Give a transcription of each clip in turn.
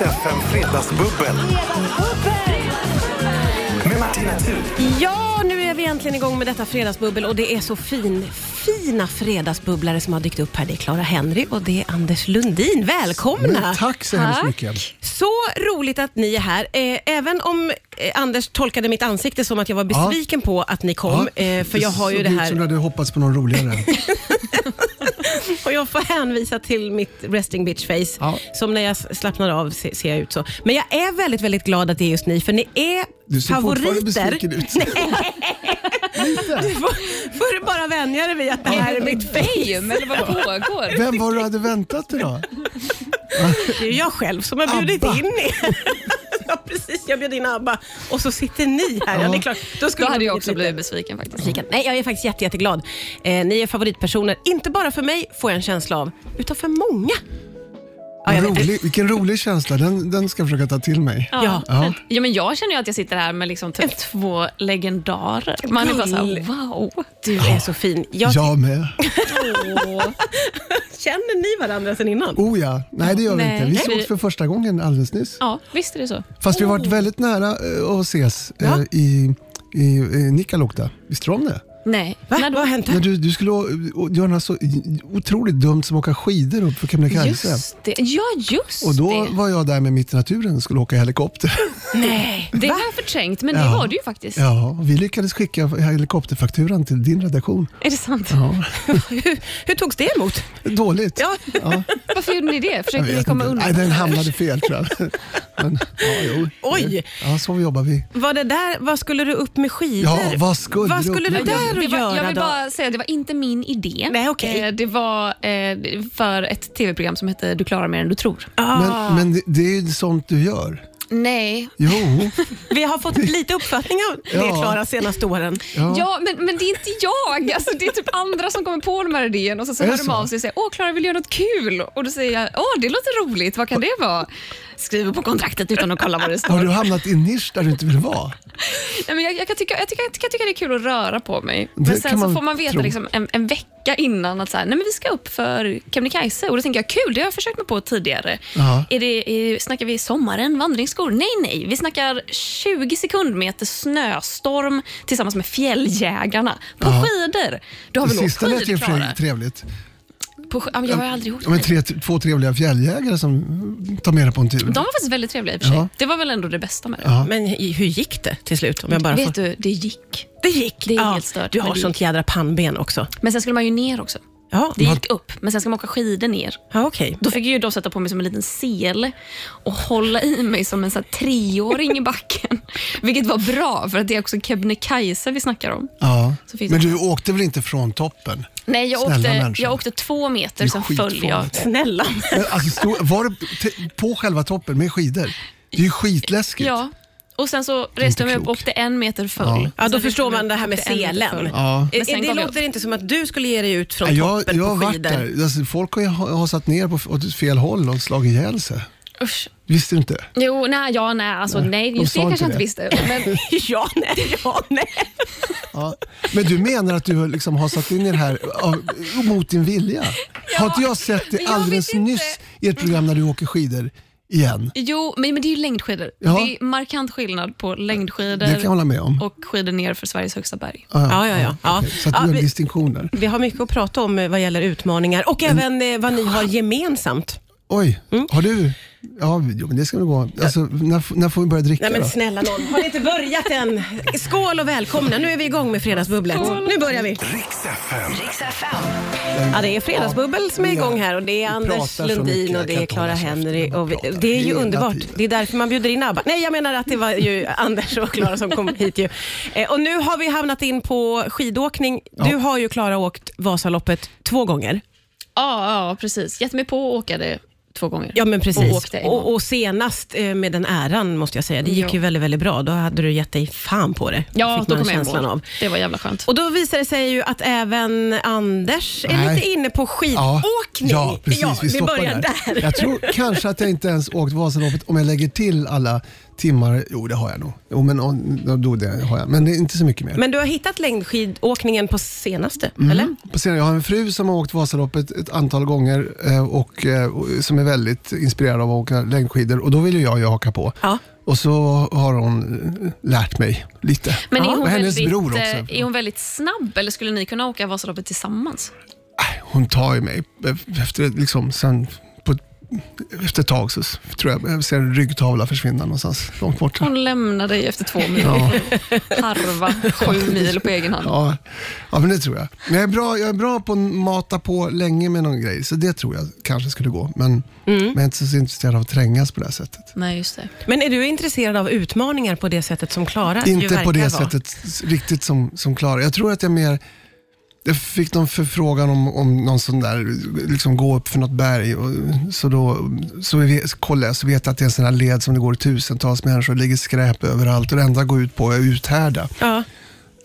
FM Fredagsbubbel. Med Martina Thun. Ja, nu är vi äntligen igång med detta fredagsbubbel och det är så fin, fina fredagsbubblare som har dykt upp här. Det är Clara Henry och det är Anders Lundin. Välkomna! Men tack så hemskt mycket. Så roligt att ni är här. Eh, även om eh, Anders tolkade mitt ansikte som att jag var besviken på att ni kom. Eh, för jag har ju det här... som du hade hoppats på någon roligare. Och jag får hänvisa till mitt resting bitch face. Ja. Som när jag slappnar av se- ser jag ut så. Men jag är väldigt, väldigt glad att det är just ni, för ni är Du ser fortfarande favoriter. besviken ut. Du får, får du bara vänja dig vid att det här är mitt face. Eller vad pågår? Vem var du hade väntat dig då? Det är jag själv som har bjudit Abba. in er. Jag bjöd in Abba och så sitter ni här. Ja. det är klart. Då, skulle Då hade jag också blivit besviken faktiskt. besviken. Nej, jag är faktiskt jätte, jätteglad. Eh, ni är favoritpersoner, inte bara för mig, får jag en känsla av, utan för många. Rolig, vilken rolig känsla, den, den ska jag försöka ta till mig. Ja. Ja. Ja, men jag känner ju att jag sitter här med liksom typ två legendarer. Man är bara såhär, wow. Du är så fin. Jag, Jag med. Känner ni varandra sedan innan? Oh ja, nej det gör vi Nej. inte. Vi sågs för första gången alldeles nyss. Ja, visst är det så. Fast vi har varit väldigt nära eh, att ses eh, Ja. i, i, i Nikkaluokta. Visste du om det? Nej. Va? När Vad då? har hänt här? du, du skulle göra något så otroligt dumt som åka skidor upp för Kebnekaise. Just det. Ja, just Och då det. var jag där med Mitt i naturen och skulle åka helikopter. Nej. Det Va? har jag förträngt, men det Ja. var det ju faktiskt. Ja, vi lyckades skicka helikopterfakturan till din redaktion. Är det sant? Ja, Hur, hur togs det emot? dåligt. Ja. Ja, Varför gjorde ni det? Försökte ni komma inte. undan? Nej, den hamnade fel tror jag. Men, ja, jo. Oj. Ja, så jobbar vi. Var det där, vad skulle du upp med skidor? Ja, vad skulle vad du upp skulle med? det där det att var, göra jag vill då? bara säga att det var inte min idé. Nej, okej. Eh, Det var eh, för ett tv-program som heter Du klarar mer än du tror. Ah. Men, men det, det är ju sånt du gör. Nej. Jo. Vi har fått lite uppfattning av det Ja. Klara senaste åren. Ja. Ja, men, men det är inte jag. Alltså, det är typ andra som kommer på de här idéerna och så, så hör de av sig och säger åh Klara vill göra något kul. Och då säger jag åh det låter roligt, vad kan det vara? Skriver på kontraktet utan att kolla vad det står. Har du hamnat i en nisch där du inte vill vara? Nej, men jag, jag, kan tycka, jag, tycker, jag tycka det är kul att röra på mig. Det Men sen så får man veta liksom en, en vecka innan att så här, nej, men vi ska upp för Kebnekaise. Och då tänker jag kul, det har jag försökt mig på tidigare. Är det, är, snackar vi sommaren, vandringsskor? Nej, nej. Vi snackar 20 sekundmeter snöstorm tillsammans med fjälljägarna på Ja. skidor. Du har Det sista lät ju trevligt. På, ja, jag har ju aldrig gjort Ja, men det. tre, två trevliga fjälljägare som tar med dig på en tur. De var faktiskt väldigt trevliga i och för sig. Ja. Det var väl ändå det bästa med det. Ja. Men hur gick det till slut? Om jag bara får... Vet du, det gick. Det gick. Det är helt stört, Du har det sånt jädra pannben också. Men sen skulle man ju ner också. Ja, Det gick upp, men sen ska man åka skidor ner. ja okej. Då fick jag då sätta på mig som en liten sel och hålla i mig som en så här treåring i backen. Vilket var bra, för att det är också Kebnekaise vi snackar om. Ja. Men det- du åkte väl inte från toppen? Nej, jag Snälla åkte, människa. jag åkte två meter, sen föll jag. Snälla. Men Alltså, stod, var det på själva toppen med skidor? Det är ju skitläskigt. Ja. Och sen så reste jag mig upp och åkte en meter föll. Ja. Ja, då förstår jag man det här med selen. Ja. Men Det, sen det gav jag låter inte som att du skulle ge dig ut från Ja, jag, toppen jag har på varit skidor. där. Alltså, folk har ju ha- hasat ner på, åt fel håll och slagit ihjäl sig. Usch. Visste du inte? Jo, nej, ja, nej, alltså, nej, de just det kanske jag inte inte visste. Men, ja, nej, ja, nej. Ja. Men du menar att du har liksom hasat in i det här av, mot din vilja? har inte jag sett det jag alldeles nyss i ett program när du åker skidor igen? jo, men, men det är ju längdskidor. Ja. Det är markant skillnad på längdskidor Det kan jag hålla med om. och skidor ner för Sveriges högsta berg. Ja, ja, ja. ja. okej. Så att gör vi- distinktioner. Vi har mycket att prata om eh, vad gäller utmaningar och även eh, vad ni har gemensamt. Oj, Mm. har du? Ja, men det ska väl gå. Alltså, när, när får vi börja dricka Nej men då? snälla någon, har ni inte börjat än? Skål och välkomna, nu är vi igång med Fredagsbubblet. Nu börjar vi. Riks FM. Ja, det är Fredagsbubbel som är igång här och det är Anders Lundin och det är Clara Henry. Och vi, det är ju underbart. Det är därför man bjuder in ABBA. Nej, jag menar att det var ju Anders och Clara som kom hit ju. Eh, Och nu har vi hamnat in på skidåkning. Du har ju Clara åkt Vasaloppet två gånger. Ja, ja precis. Gett mig på att åka det två gånger. Ja, men Och precis. åkte en Och, och senast eh, med den äran måste jag säga. Det gick Ja. ju väldigt, väldigt bra. Då hade du gett dig fan på det. Ja, fick då kom jag känslan ihåg. av. Det var jävla skönt. Och då visar det sig ju att även Anders är Nej. lite inne på skidåkning. Ja, ja precis. Ja, vi vi börjar där. där. Jag tror kanske att jag inte ens åkt Vasaloppet om jag lägger till alla timmar, jo det har jag nog. Jo, men, och, då, det har jag. men det är inte så mycket mer. Men du har hittat längdskidåkningen på senaste, Mm. eller? På senare, jag har en fru som har åkt Vasaloppet ett antal gånger eh, och, eh, och som är väldigt inspirerad av att åka längdskidor och då vill ju jag ju haka på. Ja. Och så har hon eh, lärt mig lite. Men är och hon, hennes väldigt, bror eh, också. är hon väldigt snabb eller skulle ni kunna åka Vasaloppet tillsammans? Äh, Hon tar ju mig eh, efter, liksom, sen, efter ett tag så tror jag jag ser en ryggtavla försvinna någonstans långt borta. Hon lämnar dig efter två mil. Ja, Harva sju mil på egen hand. ja, ja, men det tror jag. Men jag är, bra, jag är bra på att mata på länge med någon grej, så det tror jag kanske skulle gå. Men, men jag är inte så intresserad av att trängas på det här sättet. Nej, just det. Men är du intresserad av utmaningar på det sättet som Klara ju Inte på det vara? sättet riktigt som, som Klara. Jag tror att jag mer jag fick någon förfrågan om, om någon sån där, liksom gå upp för något berg. Och, så då så vi, kollade jag så vet jag att det är en sån här led som det går tusentals människor och det ligger skräp överallt och det enda går ut på är att uthärda. Ja.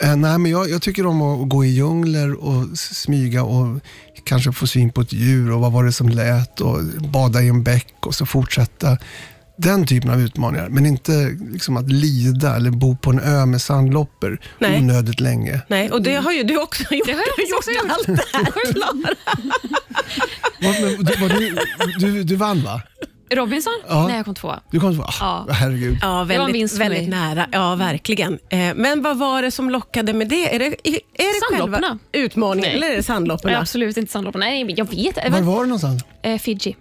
Eh, nej, men jag, jag tycker om att gå i djungler och smyga och kanske få syn på ett djur och vad var det som lät och bada i en bäck och så fortsätta. Den typen av utmaningar, men inte liksom att lida eller bo på en ö med sandloppor Nej. onödigt länge. Nej, och det har ju du också gjort. Det har jag också gjort allt det här, Klara. Du, du, du, du vann va? Robinson? Ja. Nej, jag kom tvåa. Du kom ah, Ja. Herregud. Ja, väldigt, väldigt nära. Ja, verkligen. Eh, Men vad var det som lockade med det? Är det, är det själva utmaningen Nej. eller är det sandlopperna? Nej, absolut inte sandlopperna. Nej, jag vet. Var var du någonstans? eh, Fiji.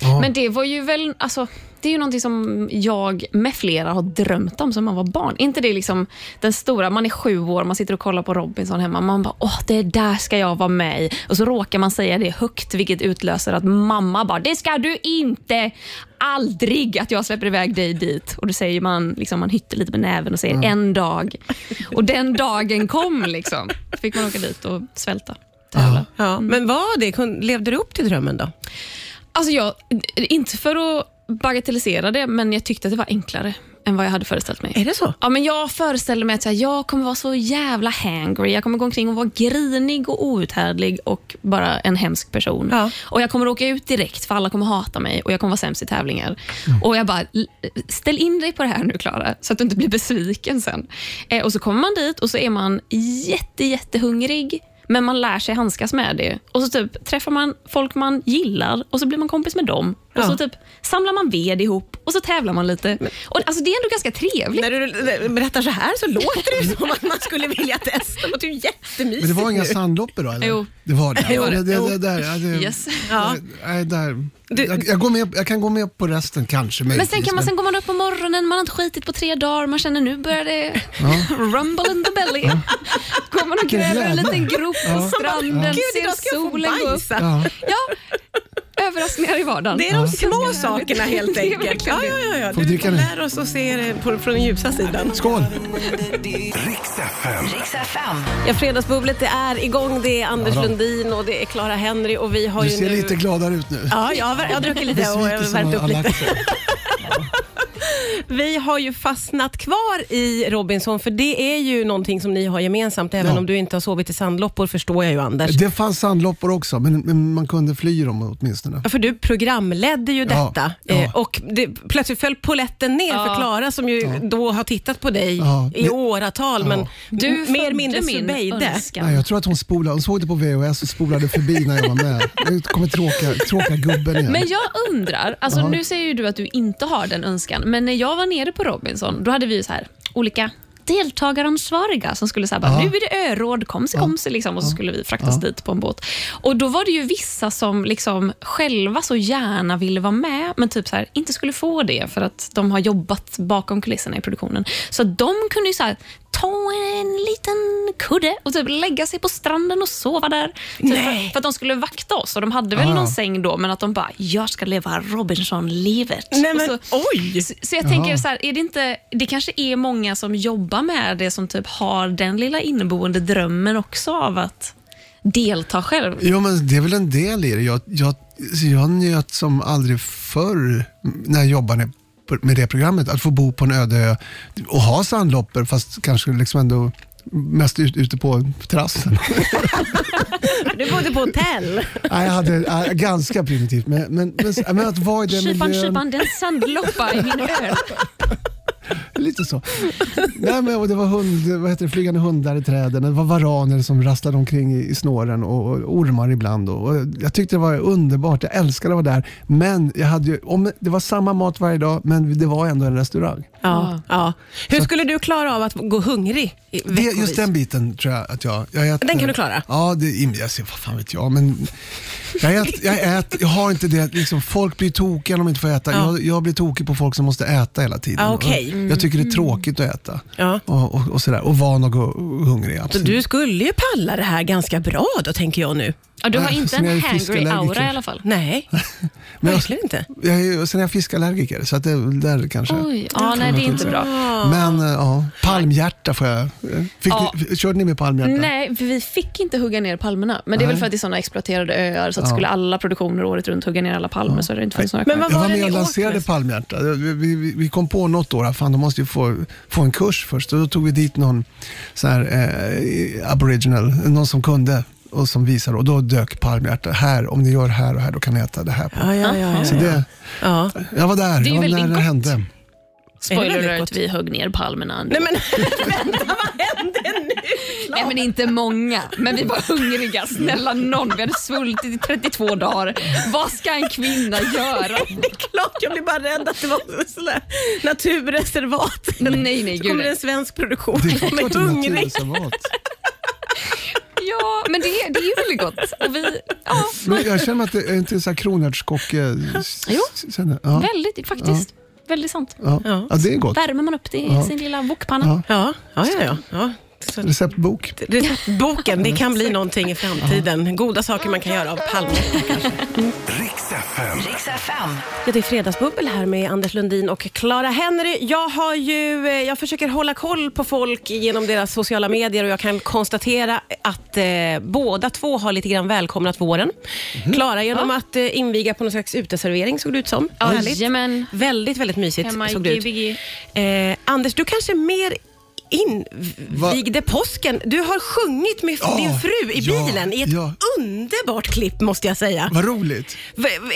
Ja. Men det var ju väl, alltså, det är ju någonting som jag med flera har drömt om som man var barn. inte det liksom den stora, man är sju år, man sitter och kollar på Robinson hemma. Man bara, åh, det där ska jag vara med i. Och så råkar man säga det högt, vilket utlöser att mamma bara, det ska du inte! Aldrig att jag släpper iväg dig dit. Och då säger man, liksom, man hytter lite med näven och säger en dag. Och den dagen kom. liksom. Då fick man åka dit och svälta. Tävla. Ja, men var det, levde du upp till drömmen då? Alltså jag, inte för att bagatellisera det, men jag tyckte att det var enklare än vad jag hade föreställt mig. Är det så? Ja, men jag föreställde mig att här, jag kommer vara så jävla hangry. Jag kommer gå omkring och vara grinig och outhärdlig och bara en hemsk person. Ja. Och Jag kommer åka ut direkt för alla kommer hata mig och jag kommer vara sämst i tävlingar. Och jag bara, "L- ställ in dig på det här nu Klara, så att du inte blir besviken sen. Eh, och Så kommer man dit och så är man jätte, jättehungrig. Men man lär sig handskas med det. Och så typ träffar man folk man gillar och så blir man kompis med dem. Och Ja. så typ samlar man ved ihop och så tävlar man lite. Och, alltså, det är ändå ganska trevligt. När du berättar så här så låter det som att man skulle vilja testa. Det låter ju jättemysigt. Men det var inga sandloppor då? Eller? Jo. Det var det? Det var det. det, Jo. det, där, ja, det, Yes. Ja. Nej, där. Du- jag, jag, går med, jag kan gå med på resten kanske. Men sen, kan man, sen går man upp på morgonen, man har inte skitit på tre dagar, man känner nu börjar det rumble in the belly. Går man och gräver en liten grop på stranden, Gud, ser solen gå upp. Ja. Överraskningar i vardagen. Det är de små sakerna helt enkelt. Ja, ja, ja, ja. Får vi Du dricka nu? lära oss att se det på, från den ljusa sidan. Skål! Riks FM. Ja, fredagsbubblet det är igång. Det är Anders Ja då. Lundin och det är Clara Henry och vi har Du ju ser nu... lite gladare ut nu. Ja, jag har, jag har druckit lite och jag har Besvikelsen värmt har upp lite. lagt sig. Vi har ju fastnat kvar i Robinson, för det är ju någonting som ni har gemensamt. Även Ja. om du inte har sovit i sandloppor förstår jag ju Anders. Det fanns sandloppor också, men, men man kunde fly dem åtminstone. Ja, För du programledde ju detta ja. Eh, och det, plötsligt föll poletten ner för. Klara som ju då har tittat på dig Ja. i åratal, Ja. men Du mer mindre önskan. Nej, jag tror att hon spolade, hon såg det på VHS och spolade förbi när jag var med. Nu kommer tråka, tråka gubben igen. Men jag undrar, alltså Ja. nu säger ju du att du inte har den önskan, men när jag jag var nere på Robinson, då hade vi ju så här olika deltagaransvariga som skulle säga bara, Ja. nu är det öråd, kom sig, kom sig, liksom, och så skulle vi fraktas dit på en båt. Och Då var det ju vissa som liksom själva så gärna ville vara med, men typ så här, inte skulle få det för att de har jobbat bakom kulisserna i produktionen. Så de kunde ju så här, ta en liten kudde och typ lägga sig på stranden och sova där. Typ för, att de skulle vakta oss och de hade väl Ah. någon säng då, men att de bara, jag ska leva Robinson-livet. Så, oj! så, så jag tänker så här, är det inte, det kanske är många som jobbar med det som typ har den lilla inneboende drömmen också av att delta själv. Jo, men det är väl en del i det. Jag, jag, jag njöt som aldrig förr när jag jobbade med det programmet, att få bo på en öde ö och ha sandloppor, fast kanske liksom ändå mest ut, ute på terrassen. Du bodde på hotell. Nej, jag hade äh, ganska primitivt, men, men, men, men att vara i den Kypan, miljön. kypan, den sandloppa i min öl. Lite så. Nej, men, och det var hund, vad heter det, flygande hundar i träden, det var varaner som rasslade omkring i, snåren och, och ormar ibland. Och, och jag tyckte det var underbart, jag älskade att vara där. Men jag hade ju, om, det var samma mat varje dag, men det var ändå en restaurang. Ja, ja. Hur skulle du klara av att gå hungrig Det, just den biten tror jag att jag... jag äter, Den kan du klara? Ja, det, jag ser, vad fan vet jag. Men jag, äter, jag, äter, jag har inte det, liksom, folk blir tokiga om de inte får äta. Ja. Jag, jag blir tokig på folk som måste äta hela tiden. Ja, okej. Och Jag tycker det är tråkigt att äta. Ja. Och, och, och, sådär. och van att gå hungrig. Så Absolut. du skulle ju palla det här ganska bra då, tänker jag nu. Ja, du har Nej, inte en jag hangry fiskallergiker. aura i alla fall. Nej, Men jag- verkligen inte. Jag sen är jag fiskallergiker, så att det är väl där kanske. Oj, ja, nej det är inte bra. Men eh, ja, palmhjärta får jag. Fick Ja. ni, körde ni med palmhjärta? Nej, för vi fick inte hugga ner palmerna. Men det är väl Nej. för att det är sådana exploaterade öar, så att Ja. skulle alla produktioner året runt hugga ner alla palmer så är det inte funnits några Men kvar. Jag var med och lanserade palmhjärta. Vi, vi, vi- vi kom på något år, fan de måste ju få, få en kurs först. Och då tog vi dit någon så här, eh, aboriginal, någon som kunde och som visade. Och då dök palmhjärta. Här, om ni gör här och här, då kan ni äta det här på. Ja, ja, ja. ja, Så ja. det, ja. jag var där, Det jag var när det gott. hände. Spoiler alert, vi högg ner palmerna. Nej men vänta, vad hände? Nej men inte många, men vi var hungriga. Snälla någon, vi hade svultit i 32 dagar. Vad ska en kvinna göra? Det är klart, jag blir bara rädd att det var sån där naturreservat. Nej, nej, Så kommer det en svensk produktion. Det är klart det är hungrig. naturreservat. Ja, men det, är- det är ju väldigt gott. Och vi, ja, Men jag känner att det är inte så kronärtskocke. Jo. Ja, väldigt faktiskt. Väldigt sant. ja. Ja. ja, det är gott. Värmer man upp det i Ja. sin lilla wokpanna. Ja. Ja, ja, ja. Ja. ja. Så, Receptbok. receptboken, det kan bli någonting i framtiden. Goda saker man kan göra av kanske. Riks FM. Ja, det är Fredagsbubbel här med Anders Lundin och Clara Henry. Jag, har ju, eh, jag försöker hålla koll på folk genom deras sociala medier och jag kan konstatera att eh, båda två har lite grann välkomnat våren. Clara genom att eh, inviga på någon slags uteservering såg det ut som. Jajamän. Väldigt, väldigt mysigt Hemma såg det ut. Eh, Anders, du kanske mer invigde påsken. Du har sjungit med Ja, din fru i ja, bilen i ett ja. underbart klipp måste jag säga. Vad roligt.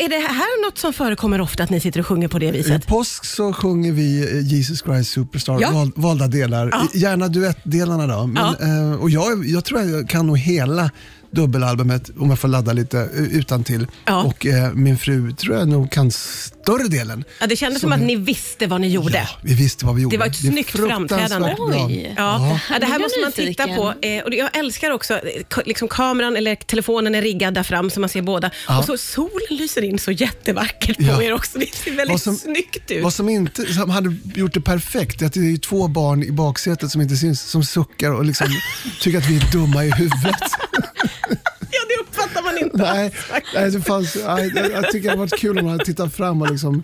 Är det här något som förekommer ofta att ni sitter och sjunger på det I viset? påsk så sjunger vi eh, Jesus Christ Superstar, Ja. val, valda delar. Gärna duettdelarna då. Men, eh, och jag, jag tror att jag kan nog hela dubbelalbumet om jag får ladda lite utan till. Ja. Och eh, min fru tror jag nog kan större delen. Ja, det kändes som Så att det- ni visste vad ni gjorde. Ja, vi visste vad vi gjorde. Det var ett är snyggt framträdande. Oj. Ja. Ja, det här måste man titta på. Eh, och jag älskar också, eh, liksom kameran eller telefonen är riggad där fram så man ser båda. Ja. Och så solen lyser in så jättevackert på Ja. er också. Det ser väldigt Vad som- snyggt ut. Vad som inte som hade gjort det perfekt är att det är två barn i baksätet som inte syns, som suckar och liksom tycker att vi är dumma i huvudet. Ja, det uppfattar man inte. Nej, nej, det fanns, nej, jag, tycker det hade varit kul om man hade tittat fram och liksom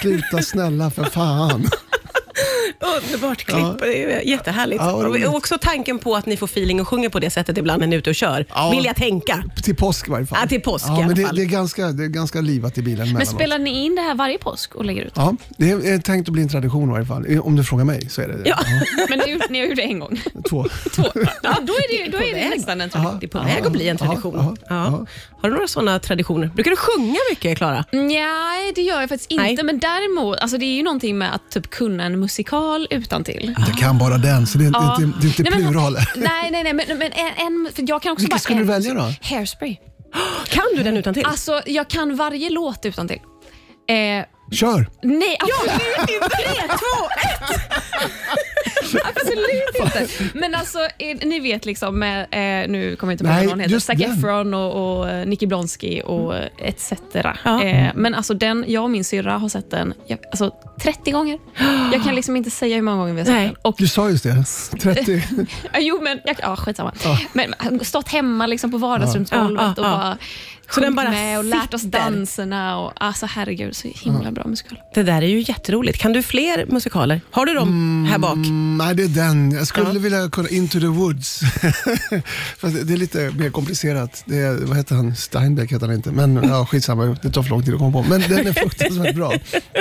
sluta snälla för fan. Underbart klipp. Ja. Det är jättehärligt. Ja, och också tanken på att ni får feeling och sjunger på det sättet ibland när ni är ute och kör. Ja. Vill jag tänka. Till påsk i varje fall. Ja, till påsk i ja, alla men det, fall. det, är ganska, det är ganska livat i bilen Men spelar ni in det här varje påsk och lägger ut? Ja, det är, tänkt att bli en tradition i varje fall. Om du frågar mig så är det det. Ja. Men ni, har gjort- ni har gjort det en gång? Två. Två? Ja, då är det, då är det nästan en tradition. Det är på väg att bli en tradition. Ja. Har du några sådana traditioner? Brukar du sjunga mycket, Klara? Nej, det gör jag faktiskt inte. Nej. Men däremot, alltså det är ju någonting med att typ kunna en musikal utan till. Jag kan bara den, så det är, Ja. det är inte, det är inte Nej, men- plural. Nej, nej, nej, men, men en, en, för jag kan också Vilken bara skulle du en välja då? Hairspray. Kan du den utan till? Alltså, jag kan varje låt utan till. Eh, Kör! nej, absolut inte. Tre, två, ett! Absolut inte. Men alltså, eh, ni vet liksom med, eh, nu kommer jag inte ihåg vad någon heter, Zac. Efron och, och eh, Nicky Blonsky och eh, etc. Ja. Eh, men alltså den, jag och min syrra har sett den jag, alltså, 30 gånger. Jag kan liksom inte säga hur många gånger vi har sett Nej. den. Och, Du sa just det. 30. ja, jo, men jag, ja, skitsamma. Men men, stått hemma liksom på vardagsrumsgolvet Ja, ja, ja. och bara Så den bara med och lärt oss danserna. Och, alltså herregud, så himla bra musikal. Det där är ju jätteroligt. Kan du fler musikaler? Har du dem här bak? Mm, nej, det är den. Jag skulle Ja. vilja kunna Into the Woods. Fast det är lite mer komplicerat. Det är, vad heter han? Steinbeck heter han inte. Men ja, skitsamma, det tar för lång tid att komma på. Men den är fruktansvärt bra.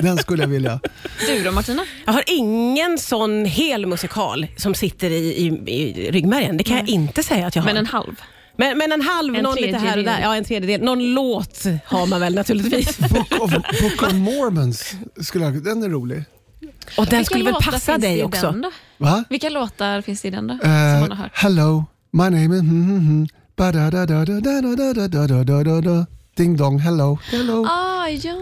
Den skulle jag vilja. Du då Martina? Jag har ingen sån hel musikal som sitter i, i, i ryggmärgen. Det kan jag inte säga att jag har. Men en halv. Men, men en halv, en någon lite här och där. Ja, en tredjedel. Någon låt har man väl naturligtvis. Book of, Book of Mormons, skulle jag, den är rolig. Och den Vilka skulle väl passa dig också? Va? Vilka låtar finns det i den då? Uh, hello, my name is... Mm, mm, Ding dong, hello, hello. Ah, ja.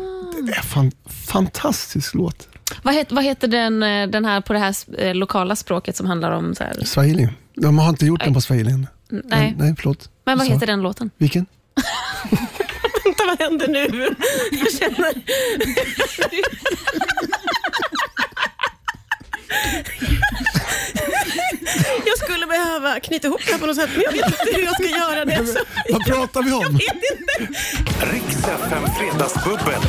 Det är en fan, fantastisk låt. Vad, het, vad heter den, den här på det här lokala språket som handlar om... Så här? Swahili. De har inte gjort Aj. den på swahilin nej, Nej, förlåt. men vad Så. heter den låten? Vilken? Vänta, vad händer nu? Jag känner... Jag skulle behöva knyta ihop det här på något sätt, men jag vet inte hur jag ska göra det. Så Vad pratar vi jag om? vet inte. Riks FM Fredagsbubbel.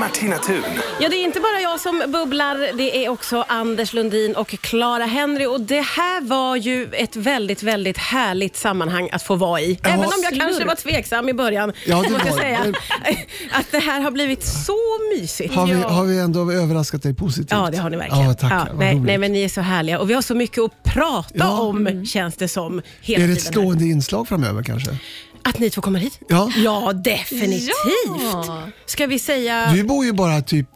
Martina Thun. Ja, det är inte bara jag som bubblar, det är också Anders Lundin och Clara Henry. Och det här var ju ett väldigt, väldigt härligt sammanhang att få vara i. Även om jag kanske var tveksam i början, Ja, det måste jag säga. Att det här har blivit så mysigt. Har vi, har vi ändå överraskat dig positivt? Ja, det har ni verkligen. Ja, tack. Ja, nej, nej, men ni är så härliga och vi har så mycket att prata Ja. om, känns det som. Är det ett stående inslag framöver kanske? Att ni två kommer hit? Ja. Ja, definitivt. Ja. Ska vi säga... Du bor ju bara typ...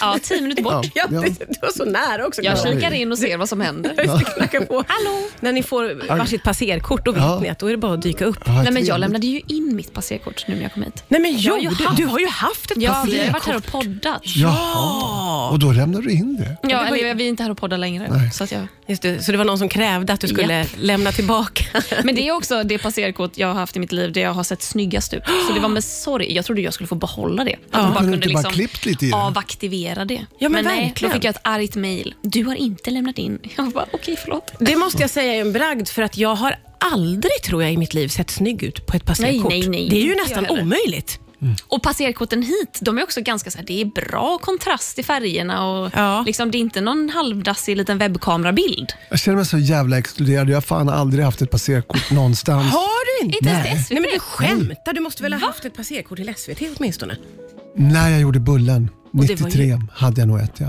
Ja, tio minuter bort. Ja, Ja. det, det var så nära också. Jag kikar in och ser vad som händer. Jag knacka på. Hallå! När ni får varsitt passerkort, då vet Ja. ni att då är det bara att dyka upp. Ja, Nej, men jag lämnade ju in mitt passerkort nu när jag kom hit. Nej men Jag har jo, du, haft- du har ju haft ett Ja, vi har varit här passerkort. och poddat. Jaha. Och då lämnar du in det? Ja, var ju- eller vi är inte här och poddar längre. Nej. Så att jag... Just det, så det var någon som krävde att du skulle lämna tillbaka. Men det är också det passerkort jag har haft i mitt liv där jag har sett snyggast ut. Så det var med sorg. Jag trodde jag skulle få behålla det. Att Ja. de bara Kunde bara liksom klippt lite i det? avaktivera det. Ja, men nej, verkligen. då fick jag ett argt mejl. Du har inte lämnat in. Jag bara, okej förlåt. Det måste jag säga är en bragd för att jag har aldrig, tror jag, i mitt liv sett snygg ut på ett passerkort. Nej, nej, nej. Det är ju nästan jag omöjligt. Och passerkorten hit, de är också ganska så här, det är bra kontrast i färgerna och Ja. liksom, det är inte någon halvdassig liten webbkamerabild. Jag känner mig så jävla exkluderad. Jag har fan aldrig haft ett passerkort någonstans. Har du inte? Inte ens till SVT. Nej men du skämtar, du måste väl ha haft ett passerkort till SVT åtminstone? När jag gjorde Bullen, Och det var 93, ju- hade jag nog ett ja.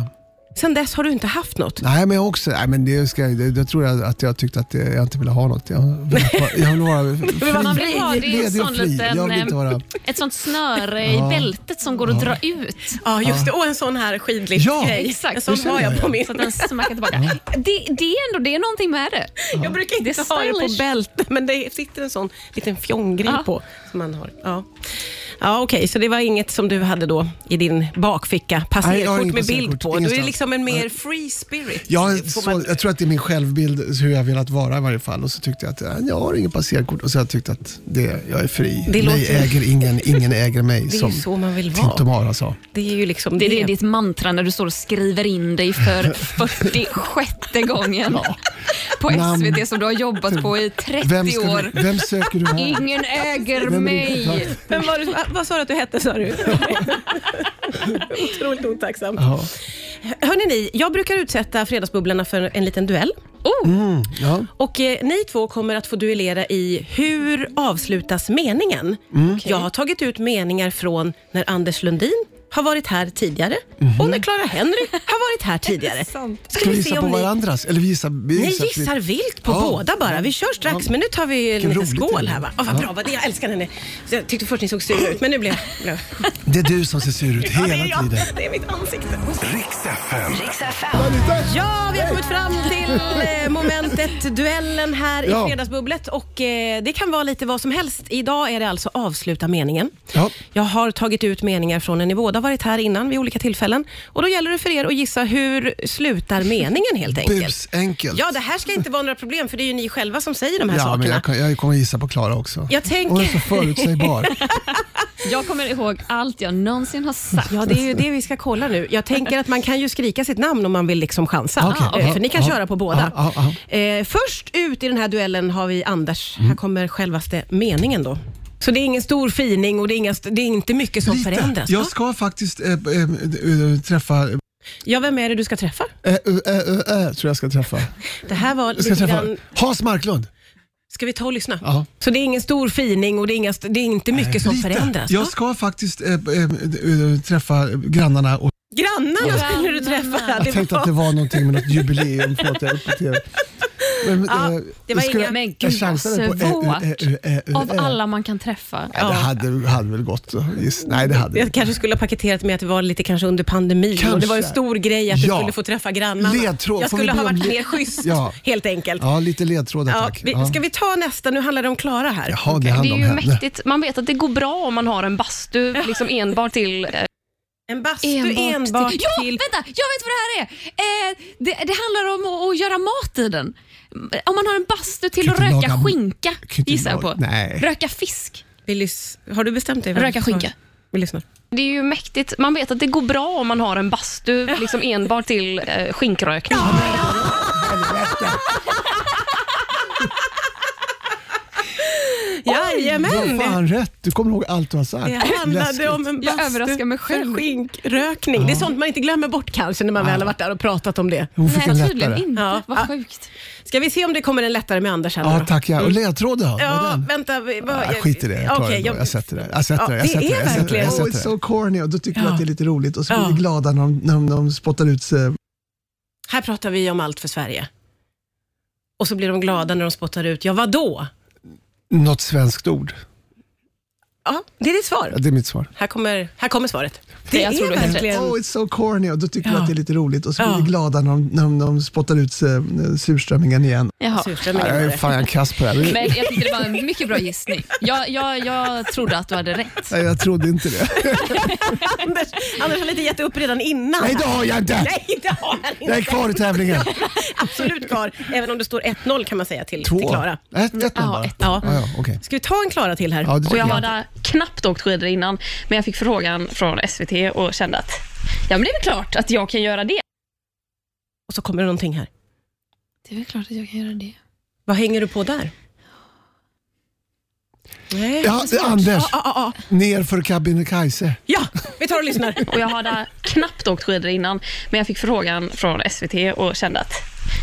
Sen dess har du inte haft något? Nej men jag också, nej men det ska, det, det tror jag att jag tyckte att jag inte ville ha något. Jag vill, jag vill vara Man fri, vill ha det är sån liten, Jag vill inte eh, vara... ett sånt snöre i bältet som går att dra ut. Ja, just det. Och en sån här skidliftgrej. exakt. En sån Det har jag på jag. min. Så att den smackar tillbaka. Det, det är ändå det är någonting med det. Jag brukar inte Det ha det på bältet, men det sitter en sån liten fjonggrej Ja. på som man har. Ja, ja okej, så det var inget som du hade då i din bakficka? Jag Passerkort med bild på? Du är ingenstans. Liksom en mer free spirit. Jag, får så, man- jag tror att det är min självbild, hur jag velat vara i varje fall. Och så tyckte jag att jag har ingen passerkort och så jag tyckt att det, jag är fri. Det mig låter- äger ingen, ingen äger mig. Det är som ju så man vill vara. Tintomara sa. Det är ju liksom Det är det, ditt mantra när du står och skriver in dig för 46 gången på Namn. SVT som du har jobbat på i 30 Vem, ska år. du, vem söker du här? Ingen äger Vem är mig. Men vad, vad- vad sa du att du hette, sa du? Otroligt otacksamt. Ja. Hörrni ni, jag brukar utsätta Fredagsbubblorna för en liten duell. Mm, ja. Och eh, Ni två kommer att få duellera i hur avslutas meningen. Mm. Jag har tagit ut meningar från när Anders Lundin har varit här tidigare och när Clara Henry har varit här tidigare. Ska. Ska vi gissa på ni... varandras? Eller vi gissar, vi Ni gissar gissar vilt på Ja. båda bara. Vi kör strax, men nu tar vi en Vilken liten roligt skål det är. här. Va? Oh, vad bra, vad- jag älskar henne. Så Jag tyckte först ni såg sura ut, men nu blev jag... Det är du som ser sur ut Ja, det är hela jag. tiden. Det är mitt ansikte. Riks FM. Ja, vi har kommit fram till eh, momentet duellen här Ja. i Fredagsbubblet och eh, det kan vara lite vad som helst. Idag är det alltså avsluta meningen. Ja. Jag har tagit ut meningar från när ni båda varit här innan vid olika tillfällen och då gäller det för er att gissa hur slutar meningen helt enkelt. Bus enkelt. Ja, det här ska inte vara några problem för det är ju ni själva som säger de här Ja, men sakerna. jag, kan- jag kommer gissa på Klara också. Jag tänker- Hon är så förutsägbar. Jag kommer ihåg allt jag någonsin har sagt. Ja, det är ju det vi ska kolla nu. Jag tänker att man kan ju skrika sitt namn om man vill liksom chansa. Okej, Eh, ja, för ni kan ja, köra på båda. ja, ja, Eh, först ut i den här duellen har vi Anders. Mm. Här kommer självaste meningen då. Så det är ingen stor fining och det är, inga, det är inte mycket som Lite. förändras. Jag ska faktiskt äh, äh, träffa, Ja, vem är det du ska träffa? äh, äh, tror jag ska träffa. Det här var Jag ska träffa grann... Hans Marklund. Ska vi ta och lyssna? Ja. Så det är ingen stor fining och det är, inga, det är inte mycket som Lite. förändras? Jag ska faktiskt äh, äh, träffa grannarna och Grannarna skulle du träffa. jag tänkte att det var någonting med något jubileum. Förlåt, jag Men, Ja, eh, det var skulle- inga- Men gud, vad på, eh, svårt. eh, eh, Av alla man kan träffa. Ja, det hade, hade väl gått. Giss. Nej, det hade Jag kanske skulle ha paketerat med att det var lite kanske under pandemin och det Kanske. var en stor grej att du Ja. skulle få träffa grannarna. Ledtråd. Jag skulle ha varit mer schysst, Ja. helt enkelt. Ja, lite ledtrådar Ja, tack. vi, Ja. ska vi ta nästa? Nu handlar det om Klara här. Jaha, det Det är ju henne. mäktigt. Man vet att det går bra om man har en bastu liksom enbart till... En bastu enbart, enbart, till... Ja, vänta! Jag vet vad det här är! Eh, det, det handlar om att, att göra mat i den. Om man har en bastu till att röka laga- skinka, gissar jag på. nej. Röka fisk. Vi lys... Har du bestämt dig? Röka skinka. Vi lyssnar. Det är ju mäktigt. Man vet att det går bra om man har en bastu liksom enbart till eh, skinkrökning. Du Jajamän! har fan rätt. Du kommer ihåg allt du har sagt. Det handlade Läskigt. om en Jag bastu överraskar mig för själv. skinkrökning. Det är sånt man inte glömmer bort kanske när man väl har varit där och pratat om det. Hon fick en Nej, tydligen lättare. inte. Ja. Vad Ja. sjukt. Ska vi se om det kommer en lättare med Anders här nu Ja, då? tack ja. Och ledtråd då? Vad är Ja, den? vänta. vi- vad- Ja, skit i det. Jag, tar Okej, det då. jag sätter det. Jag sätter Ja, det. Jag det sätter är det. Jag sätter det. verkligen- Jag Oh, sätter it's det. så corny och då tycker vi Ja. att det är lite roligt och så blir Ja. vi glada när de, när de, de spottar ut sig. Här pratar vi om allt för Sverige. Och så blir de glada när de spottar ut, ja vadå? Något svenskt ord. Ja, det är ditt svar. Ja, det är mitt svar. Här kommer, här kommer svaret. Det jag tror du har helt verkligen... Oh, it's so corny och då tycker vi Ja. att det är lite roligt och så blir Ja. vi glada när de, när de, de spottar ut eh, surströmmingen igen. Jaha. Surströmmingen Ja, var jag är det. fan jag är kass på det här. Men jag tyckte det var en mycket bra gissning. Jag, jag, jag trodde att du hade rätt. Nej, jag trodde inte det. Anders, Anders har lite gett upp redan innan. Nej, det har jag inte. Nej, det har han inte. Jag är kvar i tävlingen. Absolut kvar, även om det står 1-0 kan man säga till, till Två. Klara. Ett, ett Ja, bara. ett. Ja. Okej. Ska vi ta en Klara till här? Ja, det Och tycker jag jag. Knappt åkt skidor innan, men jag fick frågan från SVT och kände att ja, men det är väl klart att jag kan göra det. Och så kommer det någonting här. Det är väl klart att jag kan göra det. Vad hänger du på där? Nej, Ja, det är svårt. Anders. Ja, ja, ja. Ner för Kebnekaise. ja, vi tar och lyssnar. Och jag hade knappt åkt skidor innan, men jag fick frågan från SVT och kände att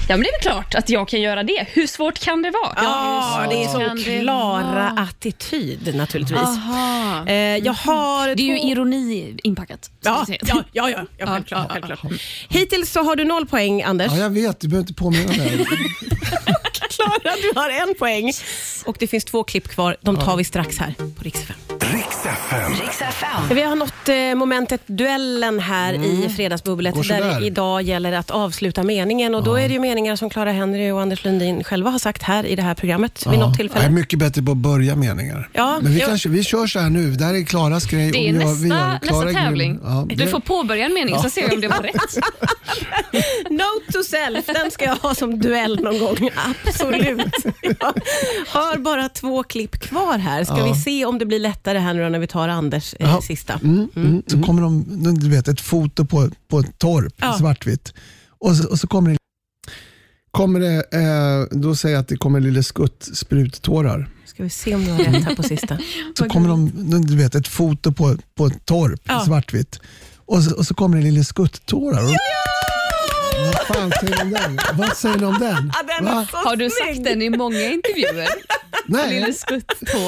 ja, men det är väl klart att jag kan göra det. Hur svårt kan det vara? Ja, det är så Klara attityd naturligtvis. Aha. Eh, jag har Det är ju två- ironi inpackat. ska Ja, vi säga. ja, ja, ja, ja självklart. självklart. Hittills så har du noll poäng, Anders. Ja, jag vet. Du behöver inte påminna mig. Klara, du har en poäng. Och det finns två klipp kvar. De tar vi strax här på Rix FM. Riks FM. Vi har nått eh, momentet duellen här i Fredagsbubblet där det idag gäller att avsluta meningen. Och Då är det ju meningar som Clara Henry och Anders Lundin själva har sagt här i det här programmet vid något jag är tillfälle. mycket bättre på att börja meningar. Ja, Men vi, kanske, vi kör så här nu. Det här är Klaras grej. Det är och jag- vi nästa, gör Klara nästa tävling. Ja, Du får påbörja en mening, så ser vi om det var rätt. Note to self, den ska jag ha som duell någon gång. Absolut. Jag har bara två klipp kvar här. Ska vi se om det blir lättare här nu när vi tar Anders eh, Ja. sista. Mm, mm. Så kommer de, du vet, ett foto på, på ett torp, Ja. svartvitt. Och så, och så kommer det, kommer det eh, då säger jag att det kommer Lille Skutt spruttårar. Ska vi se om du har rätt här på sista. Så kommer de, du vet, ett foto på, på ett torp, Ja. svartvitt. Och så, och så kommer det Lille Skutt-tårar. Och- Vad fan säger ni om den? Vad säger ni om den? Ja, den är Va? så Har du snygg. sagt den i många intervjuer? Nej, Lille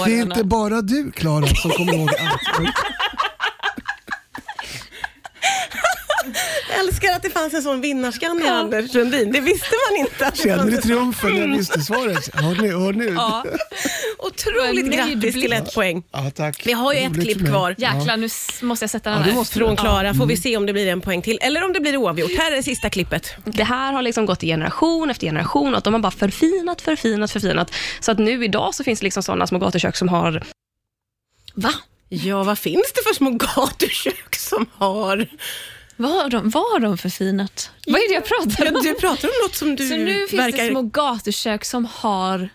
det är inte bara du Klara som kommer ihåg allt. Jag älskar att det fanns en sån vinnarskalle i Anders Lundin. Det visste man inte. Att Känner en- triumfen när jag visste svaret? Hör ni? Hör ni? Ja. Otroligt grattis till ett poäng. Ja, tack. Vi har ju Roligt ett klipp kvar. Jäklar, nu måste jag sätta den här. måste Från du. Klara får vi se om det blir en poäng till eller om det blir oavgjort. Här är det sista klippet. Det här har liksom gått i generation efter generation och att de har bara förfinat, förfinat, förfinat. Så att nu idag så finns det liksom sådana små gatukök som har... Va? Ja, vad finns det för små gatukök som har... Vad har de, vad har de förfinat? Vad är det jag pratar Ja, om? du pratar om något som du Så nu finns verkar... det små gatukök som har...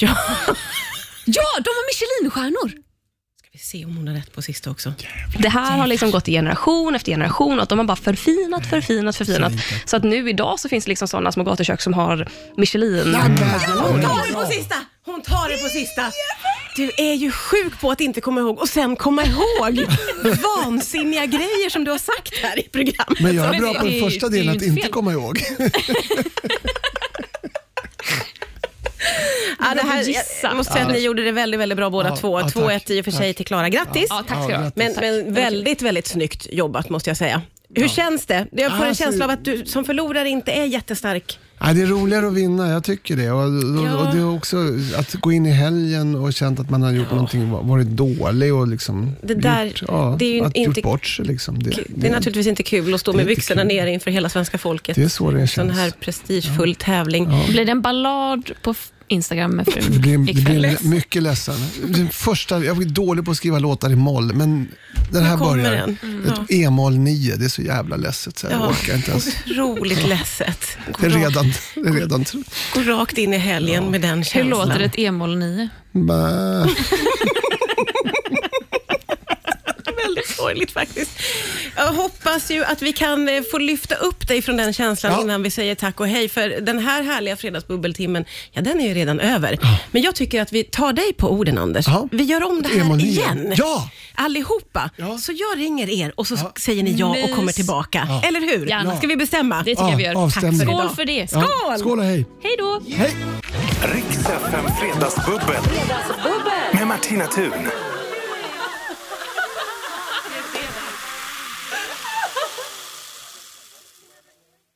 Ja. Ja, de har Michelinstjärnor! Ska vi se om hon har rätt på sista också. Det här har liksom gått i generation efter generation och att de har bara förfinat, förfinat, förfinat. Så att nu idag så finns det liksom sådana små gatukök som har Michelin. Hon tar det på sista! Hon tar det på sista! Du är ju sjuk på att inte komma ihåg och sen komma ihåg vansinniga grejer som du har sagt här i programmet. Men jag är bra på den första delen att inte komma ihåg. Ja, det här, jag måste säga att ni gjorde det väldigt, väldigt bra båda Ja, två. ja, 2-1 tack, i och för sig till Klara. Grattis! Ja, tack ska du ha. grattis. Men, men väldigt, väldigt snyggt jobbat måste jag säga. Hur känns det? Jag får en Alltså- känsla av att du som förlorare inte är jättestark. Nej, det är roligare att vinna, jag tycker det. Och, och, Ja. och det är också att gå in i helgen och känt att man har gjort någonting, varit dålig och liksom Det där- gjort, ja, det är ju att inte- gjort bort sig. Liksom. Det, Det är naturligtvis inte kul att stå med inte byxorna kul. nere inför hela svenska folket. det är så det Sån känns. här prestigefull tävling. Blir det en ballad på f- Instagram med frun Det blir, det ikväll? blir mycket ledsen. Den första, jag är dålig på att skriva låtar i moll, men den här börjar. den? Mm. Ett E-moll 9, det är så jävla ledset så jag Ja. orkar inte ens. Otroligt ledset. Det är redan, det är redan gå rakt in i helgen med den Hur känslan. låter ett e-moll 9? Sorgligt faktiskt. Jag hoppas ju att vi kan eh, få lyfta upp dig från den känslan Ja. innan vi säger tack och hej. För den här härliga fredagsbubbeltimmen, ja den är ju redan över. Men jag tycker att vi tar dig på orden Anders. Ja. Vi gör om det här igen. Ja! Allihopa. Ja. Så jag ringer er och så Ja. säger ni ja och kommer tillbaka. Ja. Eller hur? Gärna. Ska vi bestämma? Det tycker jag vi gör. Tack för Skål för det. Ja. Skål! Skål och hej! Hej då! Hej! Riks FM Fredagsbubbel. Med Martina Thun.